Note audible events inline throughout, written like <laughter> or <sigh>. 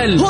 Mundial.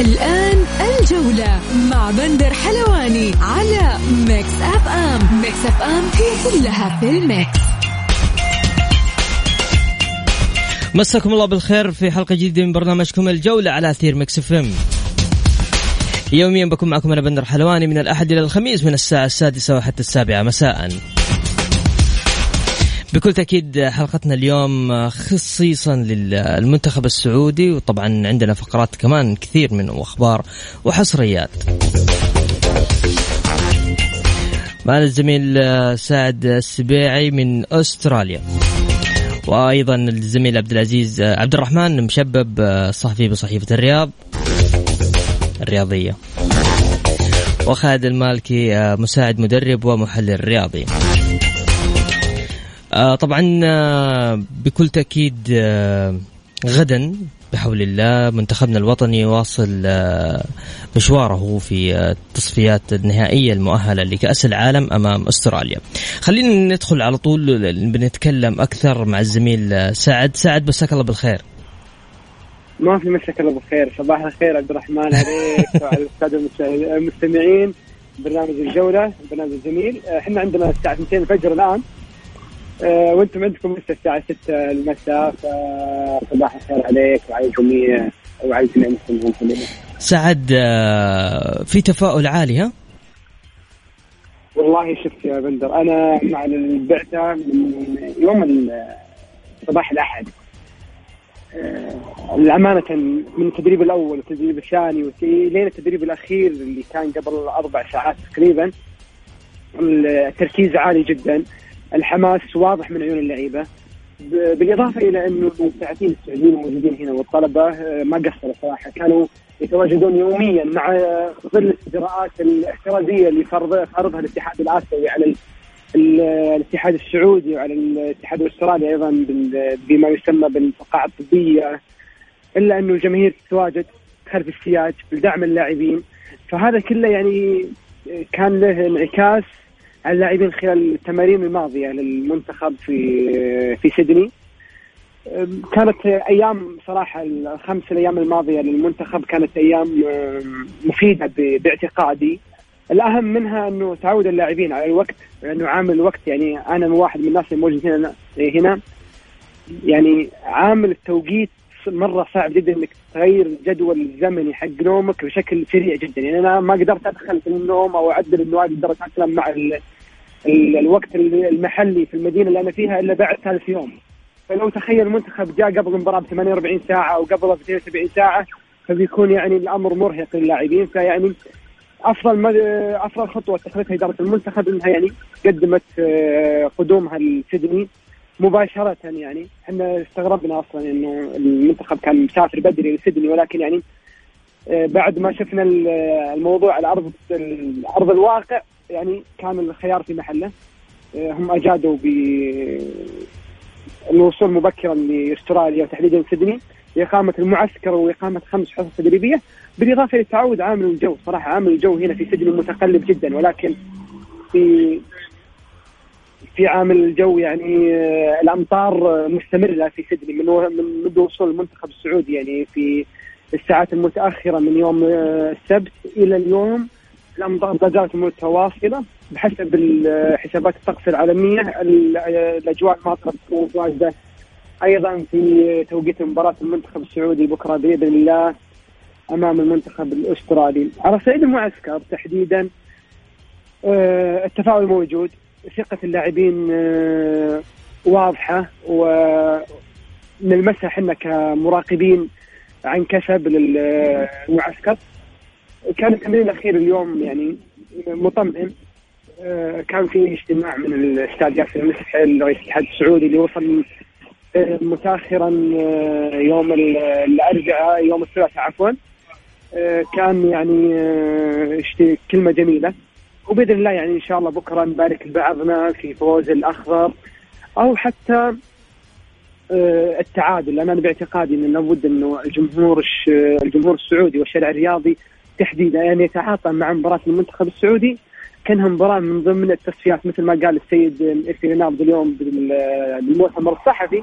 الآن الجولة مع بندر حلواني على Mix FM Mix FM هي كلها في ال mix. مساكم الله بالخير في حلقة جديدة من برنامجكم الجولة على أثير Mix FM يوميا بكون معكم أنا بندر حلواني من الأحد إلى الخميس من الساعة السادسة وحتى السابعة مساءً. بكل تأكيد حلقتنا اليوم خصيصا للمنتخب السعودي وطبعا عندنا فقرات كمان كثير من أخبار وحصريات. معنا الزميل سعد السبيعي من أستراليا. وأيضا الزميل عبد العزيز عبد الرحمن مشبب صحفي بصحيفة الرياض الرياضية. وخالد المالكي مساعد مدرب ومحلل رياضي. طبعا آه، بكل تأكيد آه، غدا بحول الله. منتخبنا الوطني يواصل مشواره في التصفيات النهائية المؤهلة لكأس العالم أمام أستراليا. خلينا ندخل على طول بنتكلم أكثر مع الزميل سعد. سعد مساك الله بالخير. ما في مساك الله بالخير. صباح الخير عبد الرحمن عليك <laughs> وعلى الساده المستمعين برنامج الجولة برنامج جميل. إحنا عندنا الساعة 2 الفجر الآن. آه، وأنتم عندكم لسه الساعة 6 المساء فصباح الخير عليك وعلى الجميع وعلى جميع المستمعين سعد آه، في تفاؤل عالي ها؟ والله شفت يا بندر أنا مع البعثة من يوم صباح الأحد. الأمانة آه، من التدريب الأول والتدريب الثاني لين التدريب الأخير اللي كان قبل أربع ساعات تقريبا التركيز عالي جدا. الحماس واضح من عيون اللعيبة. بالإضافة إلى أنه المساعدين السعوديين الموجودين هنا والطلبة آه، ما قصروا صراحة. كانوا يتواجدون يوميا مع ظل الإجراءات الاحترازية اللي فرضها الاتحاد الآسيوي على الاتحاد السعودي وعلى الاتحاد الأسترالي أيضا بما يسمى بالفقاعه الطبية. إلا أنه الجماهير تتواجد خلف السياج لدعم اللاعبين. فهذا كله يعني كان له انعكاس اللاعبين خلال التمارين الماضية للمنتخب في في سيدني. كانت أيام صراحة الخمس الأيام الماضية للمنتخب كانت أيام مفيدة باعتقادي. الأهم منها أنه تعود اللاعبين على الوقت لأنه عامل الوقت يعني أنا واحد من الناس الموجودين هنا هنا. يعني عامل التوقيت مرة صعب جدا إنك تغير الجدول الزمني حق نومك بشكل سريع جدا. يعني أنا ما قدرت أدخل في النوم أو أعدل النوادي اتاقلم مع الوقت المحلي في المدينة اللي أنا فيها إلا بعد ثالث يوم. فلو تخيل المنتخب جاء قبل المباراه ب 48 ساعة أو قبل ب 72 ساعة فبيكون يعني الأمر مرهق للاعبين فيعني أفضل أفضل خطوة اتخذتها إدارة المنتخب إنها يعني قدمت آه، قدومها لسيدني مباشرة يعني. إحنا استغربنا أصلا إنه المنتخب كان مسافر بدري لسيدني ولكن يعني بعد ما شفنا الموضوع على ارض ارض الواقع يعني كان الخيار في محله. آه، هم أجادوا بالوصول مبكرا لأستراليا وتحديدا سيدني. لاقامه المعسكر وإقامة خمس حصص تدريبية بالإضافة للتعود عامل الجو. صراحة عامل الجو هنا في سيدني متقلب جدا ولكن في في عامل الجو يعني آه، الأمطار مستمرة في سيدني من من وصول المنتخب السعودي يعني في الساعات المتأخرة من يوم آه، السبت إلى اليوم الأمطار لا زالت متواصلة بحسب حسابات الطقس العالمية. الأجواء الماطرة تكون متواجده أيضا في توقيت مباراة المنتخب السعودي بكرة بإذن الله أمام المنتخب الأسترالي. على صعيد المعسكر تحديدا آه، التفاؤل موجود ثقة اللاعبين آه، واضحة ونلمسها إحنا كمراقبين عن كسب للمعسكر كان التمرين الأخير اليوم يعني مطمئن. آه، كان في اجتماع من الاستاذ ياسر المسحل رئيس الاتحاد السعودي اللي وصل آه، متاخرا آه، يوم الأربعاء يوم الثلاثاء عفوا. كان يعني كلمة جميلة. وبإذن الله يعني إن شاء الله بكرة نبارك لبعضنا في فوز الأخضر أو حتى التعادل لأن أنا باعتقادي إنه لابد إنه الجمهور الجمهور السعودي والشارع الرياضي تحديدا يعني يتعاطى مع مباراة المنتخب السعودي كأنها مباراة من ضمن التصفيات مثل ما قال السيد إرثي رينارد اليوم بالمؤتمر الصحفي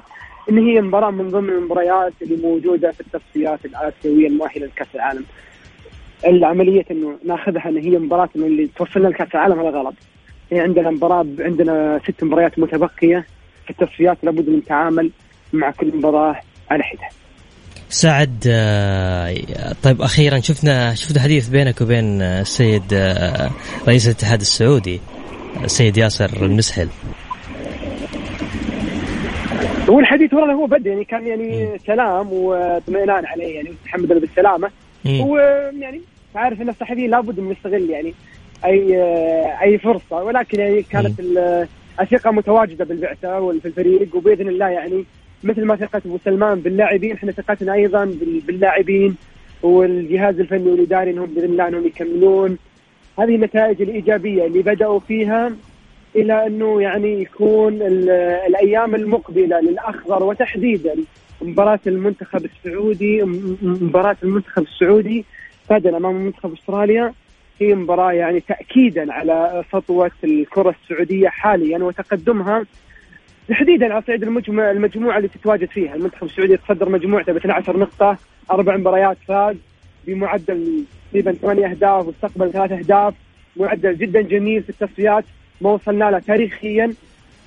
إن هي مباراة من ضمن المباريات اللي موجودة في التصفيات الآسيوية المؤهلة لكأس العالم. العملية إنه ناخذها إن هي مباراة اللي توصلنا لكأس العالم هذا غلط. يعني عندنا مباراة عندنا ست مباريات متبقية في التصفيات لابد من التعامل مع كل مباراة على حدة. سعد آه، طيب أخيرا شفنا شفنا حديث بينك وبين السيد آه، رئيس الاتحاد السعودي السيد ياسر المسحل. هو الحديث والله هو بدا يعني كان يعني سلام واطمئنان عليه يعني تحمد له بالسلامة. ويعني عارف ان الصحفيين لابد من يستغل يعني أي آه، أي فرصة ولكن يعني كانت الثقة متواجدة بالبعثة وفي الفريق وبإذن الله يعني مثل ما ثقة أبو سلمان باللاعبين إحنا ثقتنا أيضا باللاعبين والجهاز الفني والاداري إنهم بإذن الله إنهم يكملون. هذه النتائج الإيجابية اللي بدأوا فيها إلى أنه يعني يكون الأيام المقبلة للأخضر وتحديدا. مباراة المنتخب السعودي مباراة المنتخب السعودي غدا أمام منتخب أستراليا. هي مباراة يعني تاكيدا على سطوة الكرة السعودية حاليا وتقدمها تحديدا على صعيد المجموعه المجموعة اللي تتواجد فيها. المنتخب السعودي يتصدر مجموعته ب 12 نقطة أربع مباريات فاز بمعدل تقريبا ثمانية أهداف واستقبل ثلاث أهداف معدل جدا جميل في التصفيات ما وصلنا له تاريخيا.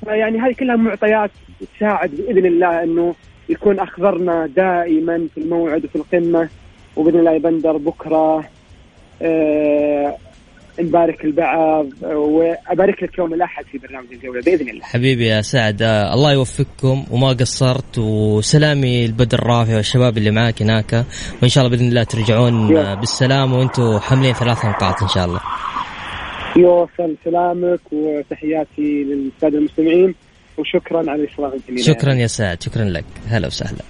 يعني هذه كلها معطيات تساعد بإذن الله إنه يكون أخضرنا دائما في الموعد وفي القمة وبإذن الله يبندر بكرة. آه نبارك البعض وأبارك لك يوم الأحد في برنامج الجولة بإذن الله. حبيبي يا سعد الله يوفقكم وما قصرت وسلامي البدر الرافع والشباب اللي معاك هناك وإن شاء الله بإذن الله ترجعون بالسلام وأنتم حاملين ثلاث نقاط إن شاء الله. يوصل سلامك وتحياتي للسادة المستمعين وشكرا على الاستضافه الجميله. شكرا يا سعد شكرا لك هلا وسهلا.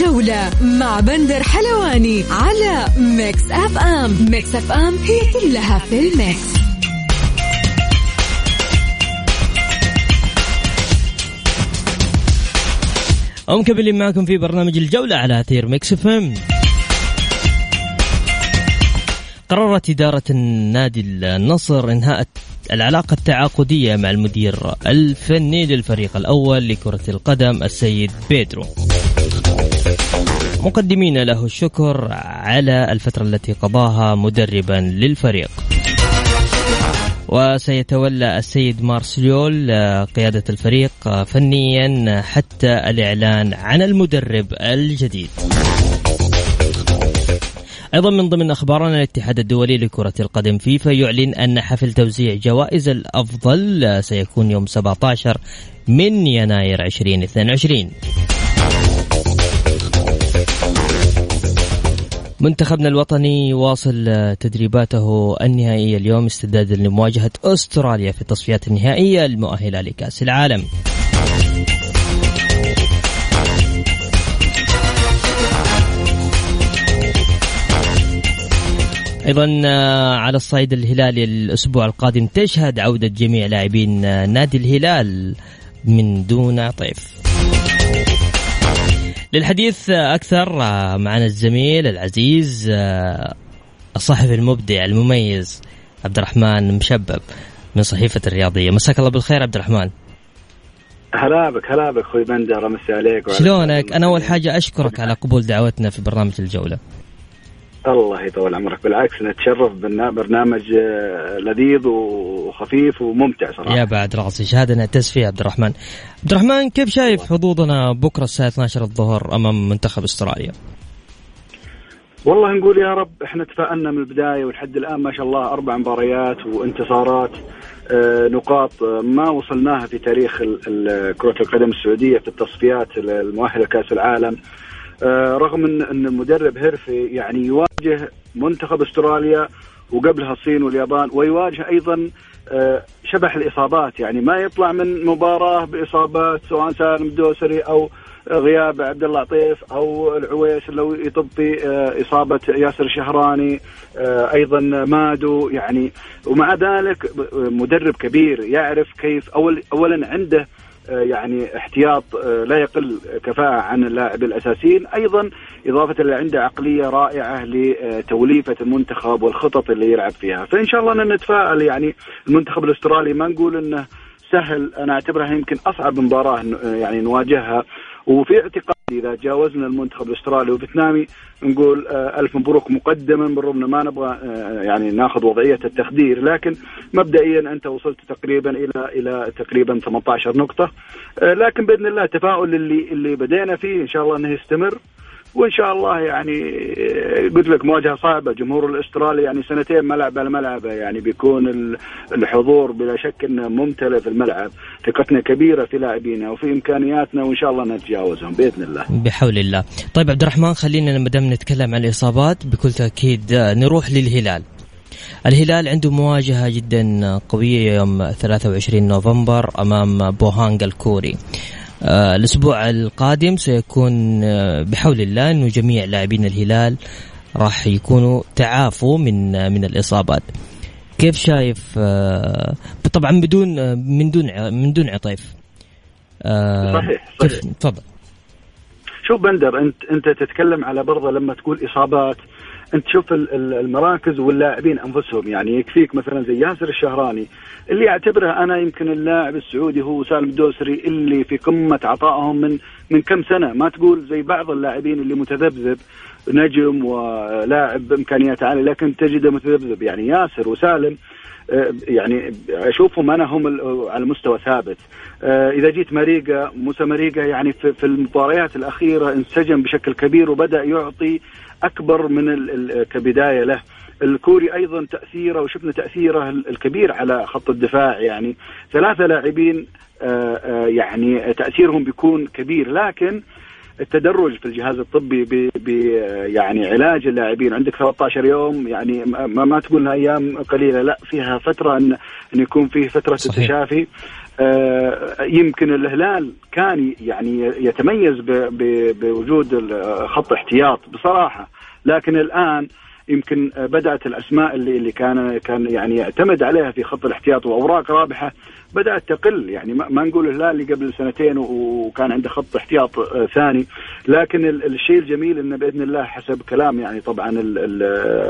الجولة مع بندر حلواني على Mix FM. Mix FM هي كلها في ال mix. ومكملين معكم في برنامج الجولة على أثير Mix FM. قررت إدارة النادي النصر إنهاء العلاقة التعاقدية مع المدير الفني للفريق الأول لكرة القدم السيد بيدرو. مقدمين له الشكر على الفترة التي قضاها مدربا للفريق. وسيتولى السيد مارسليول قيادة الفريق فنيا حتى الإعلان عن المدرب الجديد. أيضا من ضمن أخبارنا الاتحاد الدولي لكرة القدم فيفا يعلن أن حفل توزيع جوائز الأفضل سيكون يوم 17 من يناير 2022 منتخبنا الوطني يواصل تدريباته النهائية اليوم استعدادا لمواجهة أستراليا في التصفيات النهائية المؤهلة لكأس العالم. أيضا آه، على الصعيد الهلالي الأسبوع القادم تشهد عودة جميع لاعبين آه، نادي الهلال من دون طيف. للحديث أكثر معنا الزميل العزيز الصحفي المبدع المميز عبد الرحمن مشبب من صحيفة الرياضية. مساك الله بالخير عبد الرحمن هلا بك هلا بك أخوي بندر أمسي عليك شلونك؟ أنا أول حاجة أشكرك على قبول دعوتنا في برنامج الجولة. الله يطول عمرك. بالعكس نتشرف برنامج آه، لذيذ وخفيف وممتع صراحة. يا بعد راسي شهادة نعتز فيها عبد الرحمن. عبد الرحمن كيف شايف حظوظنا بكرة الساعة 12 الظهر أمام منتخب استراليا؟ والله نقول يا رب إحنا تفائلنا من البداية ولحد الآن ما شاء الله أربع مباريات وانتصارات آه نقاط ما وصلناها في تاريخ كرة القدم السعودية في التصفيات المؤهله لكاس العالم. آه، رغم ان إن المدرب هيرفي يعني يواجه منتخب أستراليا وقبلها الصين واليابان ويواجه أيضا آه، شبح الإصابات. يعني ما يطلع من مباراة بإصابات سواء سالم الدوسري أو غياب عبد الله عطيف أو العويس لو يطب في آه، إصابة ياسر شهراني أيضا مادو. يعني ومع ذلك مدرب كبير يعرف كيف اول اولا عنده آه، يعني احتياط آه، لا يقل كفاءة عن اللاعب الأساسيين. أيضا إضافة إلى عنده عقلية رائعة لتوليفة المنتخب والخطط اللي يلعب فيها. فإن شاء الله أن نتفائل يعني المنتخب الأسترالي. ما نقول أنه سهل أنا أعتبرها يمكن أصعب مباراة يعني نواجهها. وفي اعتقادي إذا جاوزنا المنتخب الأسترالي والفيتنامي نقول آه، ألف مبروك مقدما بالرغم ما نبغى آه، يعني ناخذ وضعية التخدير لكن مبدئيا أنت وصلت تقريبا إلى إلى تقريبا 18 نقطة. آه، لكن بإذن الله التفاؤل اللي اللي بدينا فيه إن شاء الله إنه يستمر. وإن شاء الله يعني قلت لك مواجهة صعبة. جمهور الأسترالي يعني سنتين ملعب على ملعب يعني بيكون الحضور بلا شك إنه ممتلئ في الملعب. ثقتنا كبيرة في لاعبينا وفي إمكانياتنا وإن شاء الله نتجاوزهم بإذن الله. بحول الله. طيب عبد الرحمن خلينا ما دام نتكلم عن الإصابات بكل تأكيد نروح للهلال. الهلال عنده مواجهة جدا قوية يوم 23 نوفمبر أمام بوهانغ الكوري. آه الأسبوع القادم سيكون آه بحول الله إنه جميع لاعبين الهلال راح يكونوا تعافوا من آه من الإصابات. كيف شايف طبعا بدون من دون من دون عطيف. صحيح صحيح. تفضل. شوف بندر أنت أنت تتكلم على برضه لما تقول إصابات انت تشوف المراكز واللاعبين انفسهم يعني يكفيك مثلا زي ياسر الشهراني اللي اعتبره أنا يمكن اللاعب السعودي هو سالم الدوسري اللي في قمة عطائهم من من كم سنة. ما تقول زي بعض اللاعبين اللي متذبذب نجم ولاعب بإمكانيات عالية لكن تجده متذبذب. يعني ياسر وسالم آه، يعني أشوفهم أنا هم على مستوى ثابت. آه، إذا جيت ماريجا موسى ماريجا يعني في المباريات الأخيرة انسجم بشكل كبير وبدأ يعطي أكبر من كبداية له. الكوري أيضا تأثيره وشفنا تأثيره الكبير على خط الدفاع يعني. ثلاثة لاعبين آه، آه، يعني تأثيرهم بيكون كبير. لكن التدرج في الجهاز الطبي ب يعني علاج اللاعبين. عندك 13 يوم يعني ما, ما تقول أيام قليلة. لا فيها فترة ان إن يكون فيه فترة صحيح. التشافي يمكن الهلال كان يعني يتميز بوجود خط احتياط بصراحة. لكن الآن يمكن بدأت الأسماء اللي اللي كان كان يعني يعتمد عليها في خط الاحتياط وأوراق رابحة بدأت تقل. يعني ما نقول الهلال اللي قبل سنتين وكان عنده خط احتياط آه، ثاني. لكن الشيء الجميل إنه بإذن الله حسب كلام يعني طبعا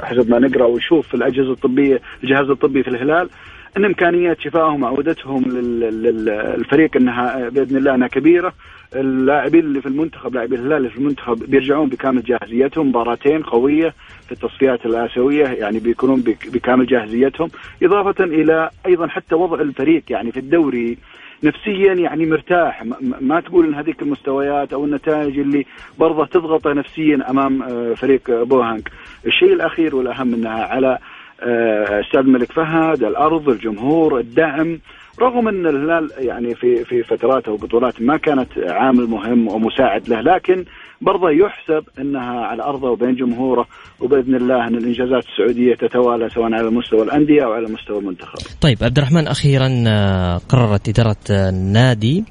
حسب ما نقرأ ونشوف في الأجهزة الطبيه الجهاز الطبي في الهلال أن إمكانيات شفائهم وعودتهم للفريق أنها بإذن الله أنها كبيرة. اللاعبين اللي في المنتخب لاعبي الهلال اللي في المنتخب بيرجعون بكامل جاهزيتهم مباراتين قوية في التصفيات الآسيوية يعني بيكونون بكامل جاهزيتهم. إضافة إلى أيضا حتى وضع الفريق يعني في الدوري نفسيا يعني مرتاح. ما تقول إن هذيك المستويات أو النتائج اللي برضه تضغطه نفسيا أمام آه، فريق بوهانج الشيء الأخير والأهم أنها على أستاذ الملك فهد الأرض الجمهور الدعم رغم أن الهلال يعني في في فترات أو بطولات ما كانت عامل مهم ومساعد له لكن برضه يحسب أنها على أرضه وبين جمهوره وبإذن الله أن الإنجازات السعودية تتوالى سواء على مستوى الأندية أو على مستوى المنتخب. طيب عبد الرحمن أخيرا آه، قررت إدارة النادي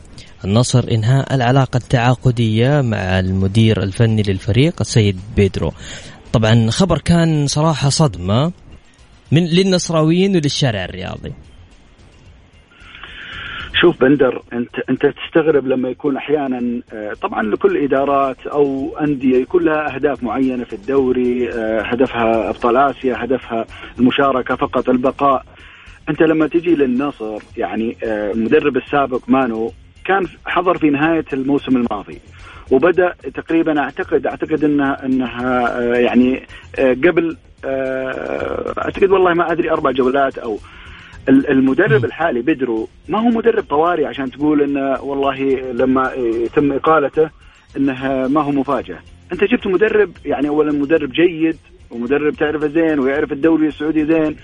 النصر إنهاء العلاقة التعاقدية مع المدير الفني للفريق السيد بيدرو. طبعا خبر كان صراحة صدمة من للنصراويين وللشارع الرياضي. شوف بندر انت انت تستغرب لما يكون أحيانا آه، طبعا لكل إدارات أو أندية يكون لها أهداف معينة في الدوري آه، هدفها أبطال آسيا هدفها المشاركة فقط البقاء أنت لما تجي للنصر يعني آه، المدرب السابق مانو كان حضر في نهاية الموسم الماضي وبدأ تقريبا أعتقد أعتقد إنها إنها يعني قبل أعتقد والله ما أدري أربع جولات أو المدرب الحالي بدرو ما هو مدرب طوارئ عشان تقول إنه والله لما يتم إقالته إنه ما هو مفاجأة. أنت جبت مدرب يعني اولا مدرب جيد ومدرب تعرفه زين ويعرف الدوري السعودي زين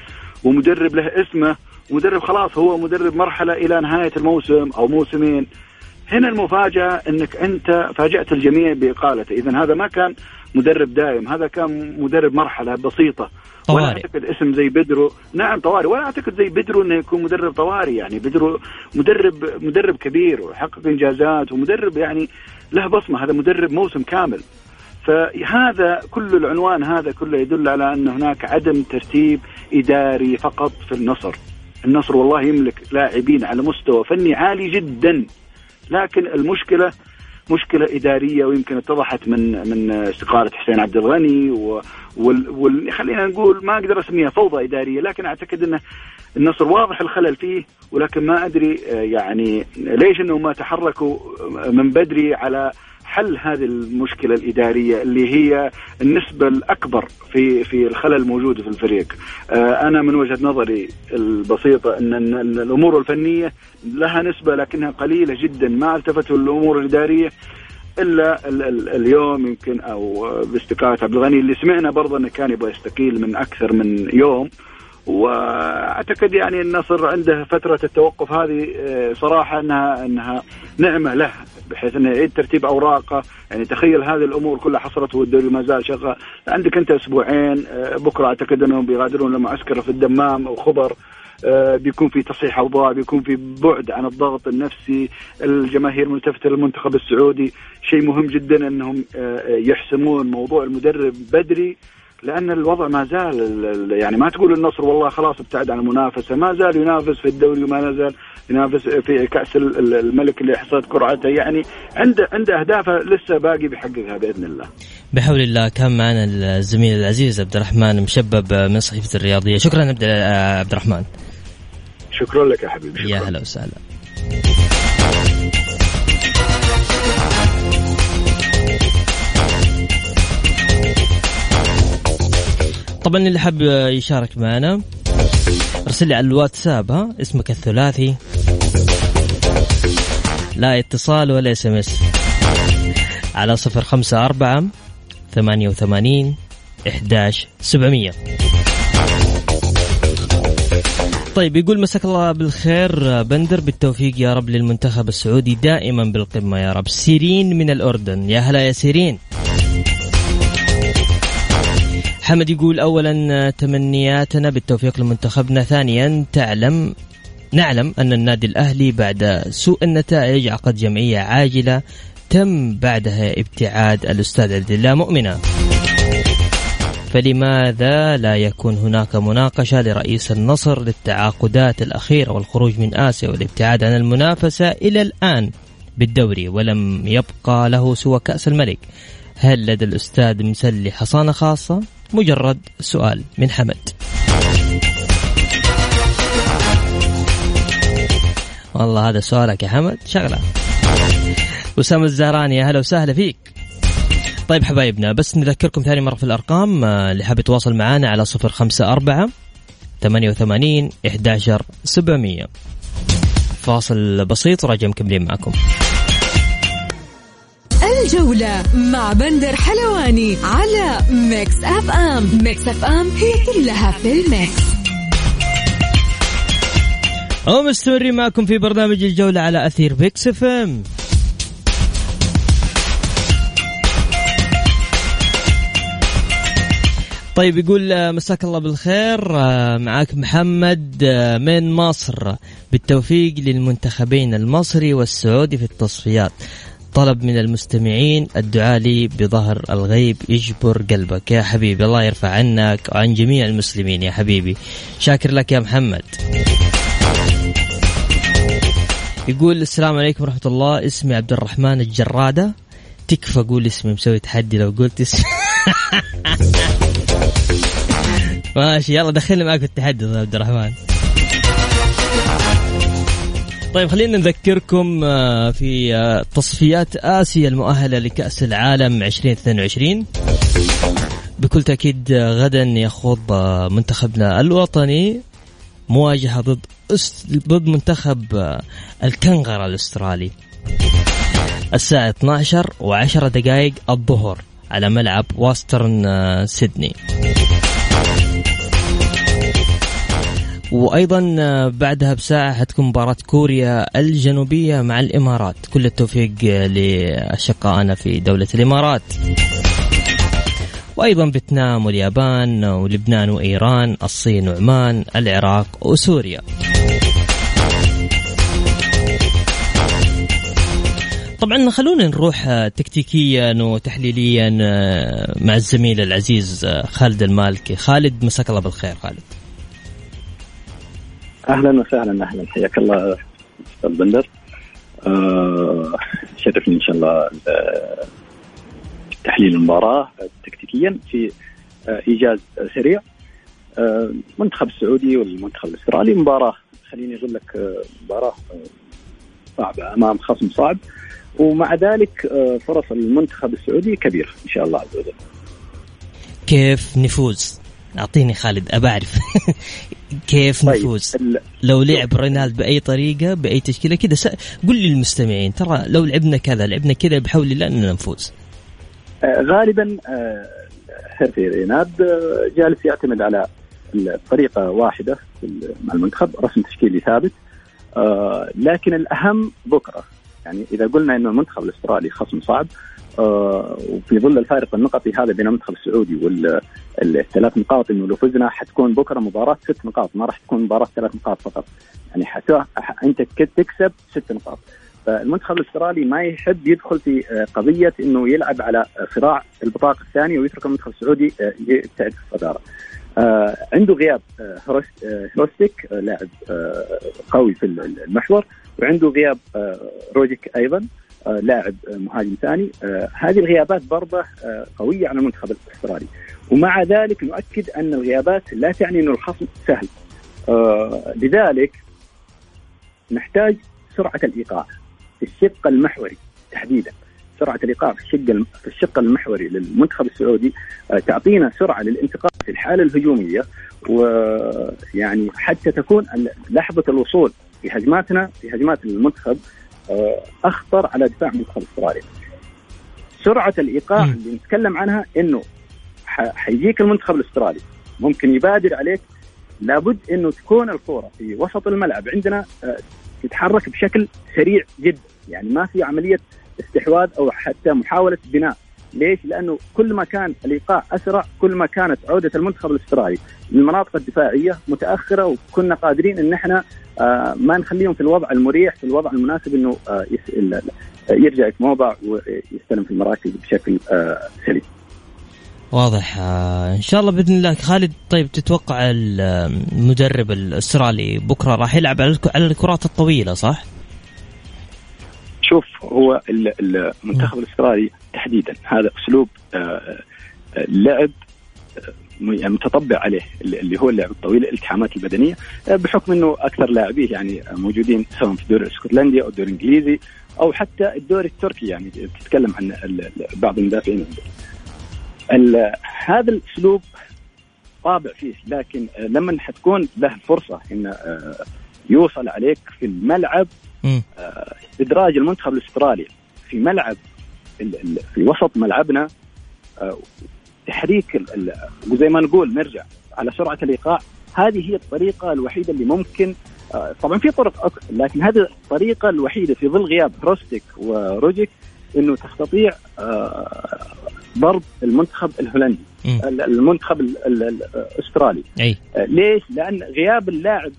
ومدرب له اسمه ومدرب خلاص هو مدرب مرحلة إلى نهاية الموسم أو موسمين. هنا المفاجأة إنك أنت فاجأت الجميع بإقالته. اذا هذا ما كان مدرب دائم هذا كان مدرب مرحلة بسيطة. طوارئ. ولا أعتقد اسم زي بدرو نعم طوارئ. ولا أعتقد زي بدرو إنه يكون مدرب طوارئ يعني. بدرو مدرب مدرب كبير وحقق إنجازات ومدرب يعني له بصمة. هذا مدرب موسم كامل. فهذا كل العنوان هذا كله يدل على أن هناك عدم ترتيب إداري فقط في النصر. النصر والله يملك لاعبين على مستوى فني عالي جدا. لكن المشكلة مشكلة إدارية ويمكن اتضحت من من استقالة حسين عبد الغني وال وال خلينا نقول ما أقدر أسميها فوضى إدارية لكن أعتقد انه النصر واضح الخلل فيه ولكن ما أدري آه، يعني ليش إنهم ما تحركوا من بدري على حل هذه المشكلة الإدارية اللي هي النسبة الأكبر في في الخلل الموجود في الفريق. آه، أنا من وجهة نظري البسيطة إن الأمور الفنية لها نسبة لكنها قليلة جدا ما التفتوا للامور الإدارية إلا ال ال اليوم يمكن أو باستقاله عبد الغني اللي سمعنا برضه إنه كان يبغى يستقيل من أكثر من يوم وأعتقد يعني النصر عنده فترة التوقف هذه آه، صراحة إنها إنها نعمة له بحيث إنه يعيد ترتيب أوراقه. يعني تخيل هذه الأمور كلها حصلت والدوري ما زال شغال. عندك أنت أسبوعين آه، بكرة أعتقد أنهم بيغادرون لمعسكر في الدمام أو خبر آه، بيكون في تصحيح أوضاع بيكون في بعد عن الضغط النفسي الجماهير ملتفتة للمنتخب السعودي. شيء مهم جدا إنهم آه، يحسمون موضوع المدرب بدري. لأن الوضع ما زال ال- ال- يعني ما تقول النصر والله خلاص ابتعد عن المنافسة ما زال ينافس في الدوري وما زال ينافس في كأس ال- ال- الملك اللي حصلت قرعته يعني عنده عنده أهدافه لسه باقي بيحققها بإذن الله. بحول الله كان معنا الزميل العزيز عبد الرحمن مشبب من صحيفة الرياضية. شكرا عبد عبد الرحمن. شكرا لك يا حبيبي شكرا. يا هلا وسهلا. طبعا اللي حاب يشارك معنا ارسل لي على الواتساب ها اسمك الثلاثي لا اتصال ولا SMS على صفر خمسة أربعة ثمانية وثمانين إحداش سبعمية. طيب يقول مساك الله بالخير بندر بالتوفيق يا رب للمنتخب السعودي دائما بالقمة يا رب. سيرين من الأردن. يا هلا يا سيرين. حمد يقول أولا تمنياتنا بالتوفيق لمنتخبنا. ثانيا تعلم نعلم أن النادي الأهلي بعد سوء النتائج عقد جمعية عاجلة تم بعدها ابتعاد الأستاذ عبد الله مؤمنة. فلماذا لا يكون هناك مناقشة لرئيس النصر للتعاقدات الأخيرة والخروج من آسيا والابتعاد عن المنافسة إلى الآن بالدوري ولم يبقى له سوى كأس الملك؟ هل لدى الأستاذ مسلي حصانة خاصة؟ مجرد سؤال من حمد. والله هذا سؤالك يا حمد شغلة. أسامة الزهراني يا هلا وسهلا فيك. طيب حبايبنا بس نذكركم ثاني مرة في الأرقام آه، اللي حاب يتواصل معنا على صفر خمسة أربعة ثمانية وثمانين إحداشر سبعمية. فاصل بسيط وراجع مكملين معكم. الجولة مع بندر حلواني على ميكس أف أم ميكس أف أم هي كلها في الميكس. ومستمرين معكم في برنامج الجولة على أثير ميكس اف ام طيب يقول آه، مساك الله بالخير آه، معاك محمد آه، من مصر. بالتوفيق للمنتخبين المصري والسعودي في التصفيات. طلب من المستمعين الدعاء لي بظهر الغيب يجبر قلبك. يا حبيبي الله يرفع عنك وعن جميع المسلمين. يا حبيبي شاكر لك يا محمد. يقول السلام عليكم ورحمة الله. اسمي عبد الرحمن الجرادة. تكفى قول اسمي مسوي تحدي لو قلت اسمي. <laughs> ماشي يلا دخلني معك في التحدي عبد الرحمن. طيب خلينا نذكركم آه، في آه، تصفيات آسيا المؤهلة لكأس العالم 2022 بكل تأكيد آه، غدا يخوض منتخبنا الوطني مواجهة ضد. ضد منتخب الكنغر الأسترالي الساعة 12 و10 دقائق الظهر على ملعب واسترن سيدني وأيضا آه، بعدها بساعة حتكون مباراة كوريا الجنوبية مع الإمارات. كل التوفيق لأشقائنا في دولة الإمارات. وأيضا فيتنام واليابان ولبنان وإيران الصين وعمان العراق وسوريا. طبعا خلونا نروح آه، تكتيكيا وتحليليا آه، مع الزميل العزيز آه، خالد المالكي. خالد مساك الله بالخير خالد. أهلا وسهلا أهلا. حياك الله أستاذ بندر. أه شرفني إن شاء الله تحليل المباراة تكتيكيا في إيجاز سريع. المنتخب السعودي والمنتخب الأسترالي مباراة خليني أقول لك مباراة صعبة أمام خصم صعب. ومع ذلك آه، فرص المنتخب السعودي كبيره إن شاء الله عز وجل. كيف نفوز؟ أعطيني خالد ابى اعرف <laughs> كيف طيب نفوز؟ لو لعب رينالد بأي طريقة بأي تشكيلة كذا س... قل للمستمعين ترى لو لعبنا كذا لعبنا كذا بحول الله إننا نفوز. آه غالبا آه هيرفي ريناد آه جالس يعتمد على طريقه واحدة مع المنتخب رسم تشكيلي ثابت آه لكن الأهم بكرة يعني إذا قلنا إنه المنتخب الأسترالي خصم صعب آه وفي ظل الفارق النقطي هذا بين المنتخب السعودي والثلاث نقاط إنه لو فزنا حتكون بكرة مباراة ست نقاط ما راح تكون مباراة ثلاث نقاط فقط. يعني حتى أنت تكسب ست نقاط. فالمنتخب الأسترالي ما يحب يدخل في آه، قضية إنه يلعب على صراع البطاقة الثانية ويترك المنتخب السعودي آه، يبتعد في الصدارة. آه عنده غياب آه هروستيك آه لاعب آه قوي في المحور وعنده غياب آه، روجيك أيضا آه، لاعب آه، مهاجم ثاني. هذه الغيابات برضه قوية على المنتخب الأسترالي. ومع ذلك نؤكد أن الغيابات لا تعني انه الخصم سهل. لذلك نحتاج سرعة الإيقاع في الشق المحوري تحديدا. سرعة الإيقاع في الشق في الشق المحوري للمنتخب السعودي تعطينا سرعة للانتقال في الحالة الهجومية. ويعني حتى تكون لحظة الوصول في هجماتنا في هجمات المنتخب آه، أخطر على دفاع المنتخب الاسترالي. سرعة الإيقاع اللي نتكلم عنها إنه حيجيك المنتخب الأسترالي. ممكن يبادر عليك. لابد إنه تكون الكوره في وسط الملعب. عندنا آه، تتحرك بشكل سريع جدا. يعني ما في عملية استحواذ أو حتى محاولة بناء. ليش؟ لأنه كل ما كان الإيقاع أسرع كل ما كانت عودة المنتخب الأسترالي للمناطق الدفاعية متأخرة وكنا قادرين إن إحنا آه ما نخليهم في الوضع المريح في الوضع المناسب إنه آه يرجع يتموضع ويستلم في المراكز بشكل آه سليم. واضح آه، إن شاء الله بإذن الله خالد طيب تتوقع المدرب الأسترالي بكرة راح يلعب على الكرات الطويلة صح؟ شوف هو المنتخب الأسترالي تحديدا هذا أسلوب آه، آه، لعب آه، متطبع عليه اللي هو اللعب الطويل الالتحامات البدنية بحكم إنه أكثر لاعبيه يعني موجودين سواء في الدوري الإسكتلندي أو الدوري الإنجليزي أو حتى الدوري التركي يعني تتكلم عن بعض المدافعين. هذا الأسلوب طابع فيه لكن لما حتكون له فرصة انه يوصل عليك في الملعب إدراج المنتخب الأسترالي في ملعب في وسط ملعبنا آه، تحريك وزي ما نقول نرجع على سرعة الايقاع هذه هي الطريقة الوحيدة اللي ممكن آه، طبعا في طرق أكثر لكن هذه الطريقة الوحيدة في ظل غياب روستيك وروجيك إنه تستطيع آه، ضرب المنتخب الهولندي المنتخب الأسترالي أي. ليش؟ لأن غياب اللاعب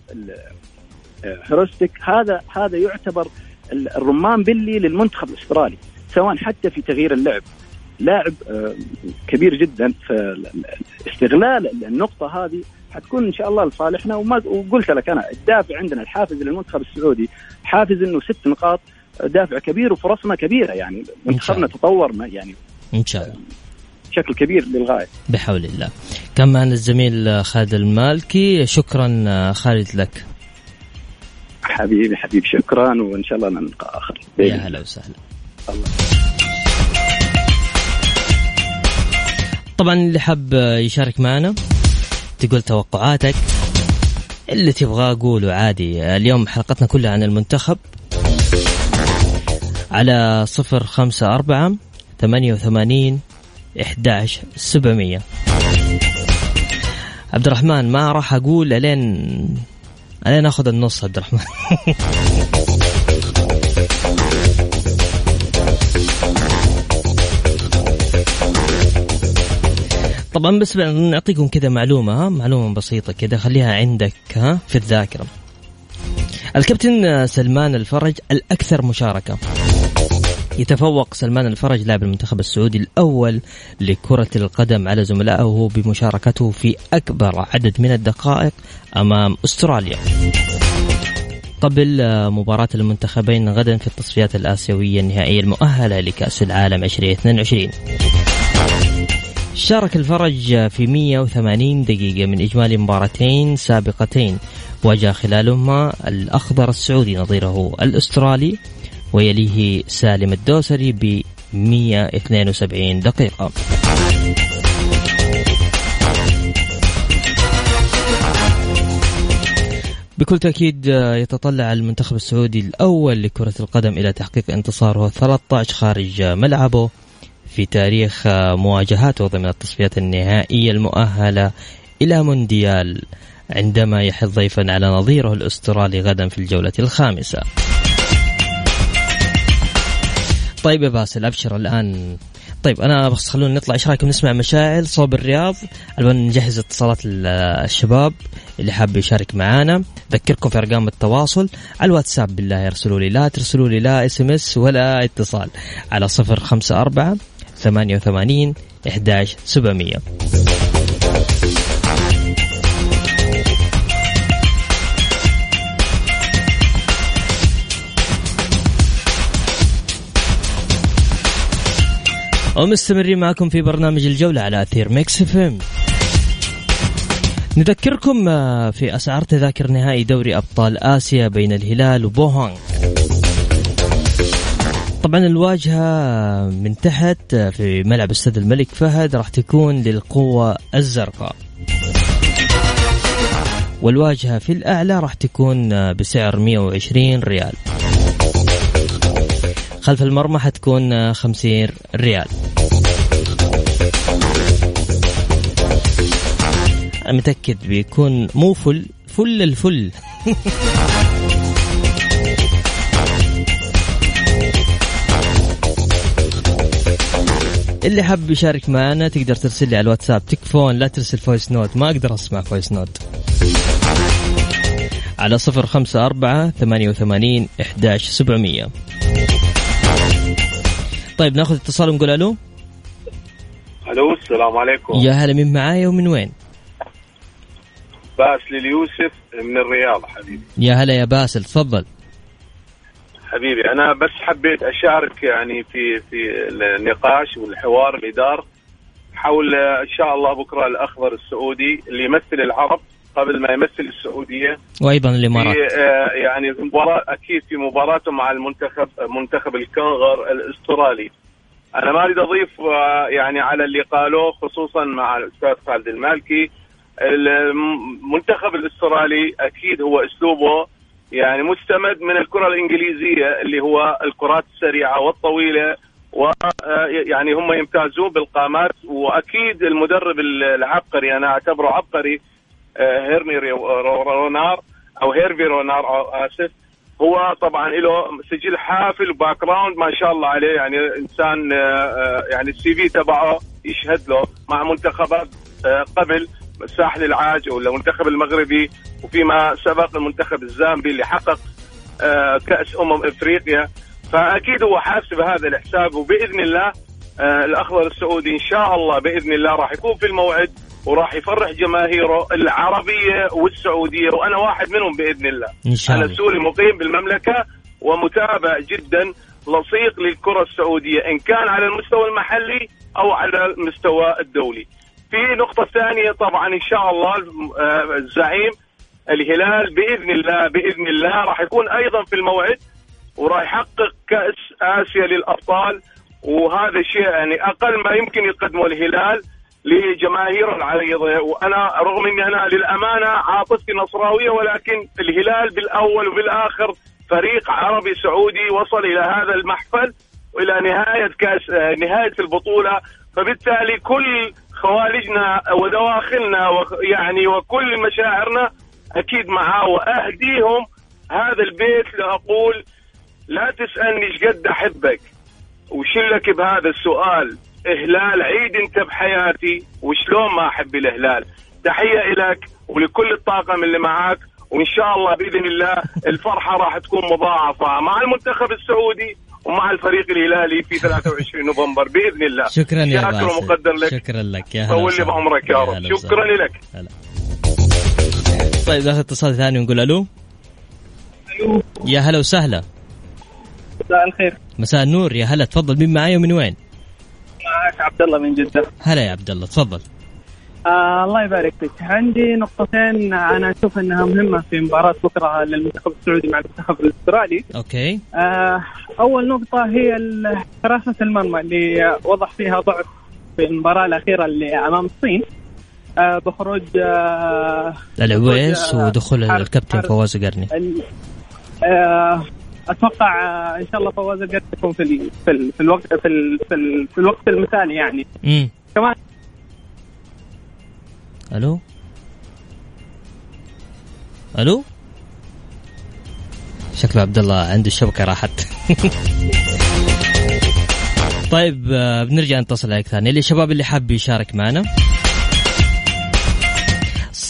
هروستيك هذا هذا يعتبر الرمان بلي للمنتخب الأسترالي سواء حتى في تغيير اللعب لاعب آه، كبير جدا. فاستغلال النقطة هذه حتكون إن شاء الله لصالحنا. وما وقلت لك أنا الدافع عندنا الحافز للمنتخب السعودي حافز إنه ست نقاط دافع كبير وفرصنا كبيرة. يعني منتخبنا تطور يعني إن شاء الله. بشكل كبير للغاية. بحول الله. كان معنا الزميل خالد المالكي شكرا آه، خالد لك. حبيبي حبيبي شكرا. وإن شاء الله نلقى آخر. يا هلا وسهلا. الله. طبعا اللي حاب يشارك معنا تقول توقعاتك اللي تبغاه قوله عادي. اليوم حلقتنا كلها عن المنتخب. على صفر خمسة أربعة ثمانية وثمانين إحداش سبعمية. عبد الرحمن ما راح أقول ألين علينا ناخذ النص عبد الرحمن <laughs> طبعا بس نعطيكم كذا معلومة ها؟ معلومة بسيطة كذا خليها عندك ها؟ في الذاكرة. الكابتن سلمان الفرج الأكثر مشاركة. يتفوق سلمان الفرج لاعب المنتخب السعودي الأول لكرة القدم على زملائه بمشاركته في أكبر عدد من الدقائق أمام أستراليا. قبل مباراة المنتخبين غدا في التصفيات الآسيوية النهائية المؤهلة لكأس العالم 2022 شارك الفرج في 180 دقيقة من إجمالي مباراتين سابقتين. واجه خلالهما الأخضر السعودي نظيره الأسترالي ويليه سالم الدوسري ب 172 دقيقة. بكل تأكيد يتطلع المنتخب السعودي الأول لكرة القدم إلى تحقيق انتصاره 13 خارج ملعبه. في تاريخ مواجهاته ضمن التصفيات النهائية المؤهلة إلى مونديال عندما يحل ضيفا على نظيره الأسترالي غدا في الجولة الخامسة. طيب يا باسل أبشر الآن. طيب أنا بس خلونا نطلع. إيش رأيكم؟ نسمع مشاعل صوب الرياض. الان نجهز اتصالات الشباب اللي حاب يشارك معانا. ذكركم في أرقام التواصل على الواتساب. بالله ارسلوا لي. لا ترسلوا لي لا SMS ولا اتصال. على صفر خمسة أربعة ثمانية وثمانين إحداش سبعمية. ومستمرين معكم في برنامج الجولة على أثير ميكس إف إم. نذكركم آه، في أسعار تذاكر نهائي دوري أبطال آسيا بين الهلال وبوهانغ طبعا الواجهة من تحت في ملعب استاد الملك فهد راح تكون للقوة الزرقاء. والواجهة في الأعلى راح تكون بسعر 120 ريال. خلف المرمى حتكون 50 ريال. أنا متأكد بيكون مو فل فل الفل. <laughs> اللي حاب يشارك معنا تقدر ترسل لي على الواتساب تكفون لا ترسل voice note ما أقدر أسمع voice note على صفر خمسة أربعة ثمانية وثمانين إحداش سبعمية. طيب ناخذ اتصال ونقول ألو. ألو السلام عليكم. يا هلا من معايا ومن وين؟ باسل اليوسف من الرياض حبيبي. يا هلا يا باسل تفضل. حبيبي. أنا بس حبيت أشارك يعني في في النقاش والحوار الادار حول إن شاء الله بكرة الأخضر السعودي اللي يمثل العرب قبل ما يمثل السعودية. وأيضا الإمارات. في آه، يعني مباراة أكيد في مباراته مع المنتخب منتخب الكونغر الأسترالي. أنا ما أريد أضيف آه، يعني على اللي قالوه خصوصا مع الأستاذ خالد المالكي. المنتخب الأسترالي أكيد هو أسلوبه يعني مستمد من الكرة الإنجليزية اللي هو الكرات السريعة والطويلة ويعني آه، هم يمتازون بالقامات وأكيد المدرب العبقري أنا أعتبره عبقري آه، هيرمي رونار أو هيرفي رونار آسف. هو طبعا له سجل حافل و background ما شاء الله عليه يعني إنسان آه، يعني ال CV تبعه يشهد له مع منتخبات قبل. ساحل العاج ولا المنتخب المغربي وفيما سبق المنتخب الزامبي اللي حقق آه، كأس أمم إفريقيا فأكيد هو حاسب هذا الحساب وبإذن الله آه، الأخضر السعودي إن شاء الله بإذن الله راح يكون في الموعد وراح يفرح جماهيره العربية والسعودية وأنا واحد منهم بإذن الله. إن شاء الله. أنا سوري مقيم بالمملكة ومتابع جدا لصيق للكرة السعودية إن كان على المستوى المحلي أو على المستوى الدولي. في نقطة ثانية طبعا إن شاء الله آه، الزعيم الهلال بإذن الله بإذن الله راح يكون أيضا في الموعد وراح يحقق كأس آسيا للأبطال. وهذا شيء يعني أقل ما يمكن يقدمه الهلال لجماهير العريضة وأنا رغم أني أنا للأمانة عاطفتي نصراوية ولكن الهلال بالأول وبالآخر فريق عربي سعودي وصل إلى هذا المحفل وإلى نهاية كأس آه، نهاية البطولة. فبالتالي كل خوارجنا ودواخلنا يعني وكل مشاعرنا أكيد معاه وأهديهم هذا البيت لأقول لا تسألني إيش قد أحبك. وشلك بهذا السؤال؟ إهلال عيد أنت بحياتي وشلون ما أحب الإهلال؟ تحية لك ولكل الطاقم اللي معاك وإن شاء الله بإذن الله الفرحة راح تكون مضاعفة مع المنتخب السعودي. ومع الفريق الهلالي في 23 نوفمبر بإذن الله. شكرا يا شاكر باسل. ومقدر لك. شكرا لك. يا هلا طول. بعمرك يا رب. شكرا لك. هلا. طيب ناخذ اتصال ثاني ونقول ألو. يا هلا وسهلا. مساء الخير. مساء النور. يا هلا تفضل. مين معاي ومن وين؟ معك عبد الله من جدة. هلا يا عبد الله تفضل. آه الله يبارك فيك. عندي نقطتين أنا أشوف إنها مهمة في مباراة بكرة للمنتخب السعودي مع المنتخب الأسترالي. Okay. آه أول نقطة هي حراسه المرمى اللي وضح فيها ضعف في المباراة الأخيرة اللي أمام الصين. آه بخروج آه العويس آه، ودخول الكابتن فواز القرني آه أتوقع آه إن شاء الله فواز القرني يكون في في, في الوقت في, في, في الوقت المثالي يعني. امم كمان ألو؟ ألو؟ شكله عبد الله عنده الشبكه راحت. <laughs> طيب آه، بنرجع نتصل عليك ثاني. للشباب اللي حاب يشارك معنا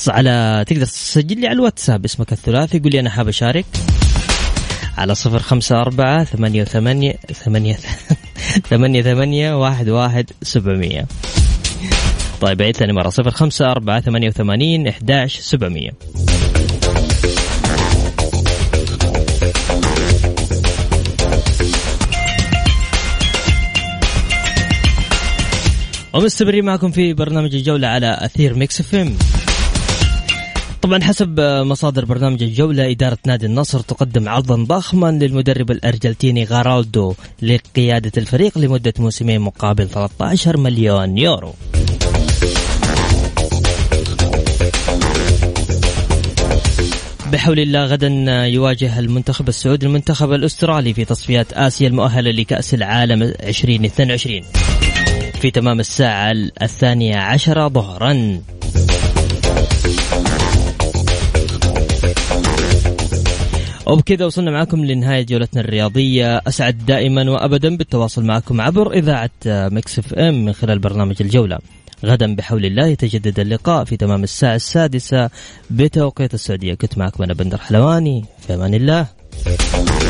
على تقدر تسجل لي على الواتساب اسمك الثلاثي يقول لي أنا حاب أشارك. على صفر خمسة أربعة ثمانية ثمانية <laughs> ثمانية ثمانية واحد واحد سبعمية. طيب عيد ثاني مرة صفر خمسة أربعة ثمانية وثمانين إحداش سبعمية. ومستمرين معكم في برنامج الجولة على أثير ميكس إف إم. طبعا حسب مصادر برنامج الجولة إدارة نادي النصر تقدم عرضا ضخما للمدرب الأرجنتيني غاياردو لقيادة الفريق لمدة موسمين مقابل 13 مليون يورو. بحول الله غدا يواجه المنتخب السعودي المنتخب الأسترالي في تصفيات آسيا المؤهلة لكأس العالم 2022 في تمام الساعة الثانية عشره ظهرا. وبكذا وصلنا معكم لنهاية جولتنا الرياضية. أسعد دائما وأبدا بالتواصل معكم عبر إذاعة مكس إف إم من خلال برنامج الجولة. غدا بحول الله يتجدد اللقاء في تمام الساعة السادسة. بتوقيت السعودية. كنت معكم أنا بندر حلواني. في أمان الله.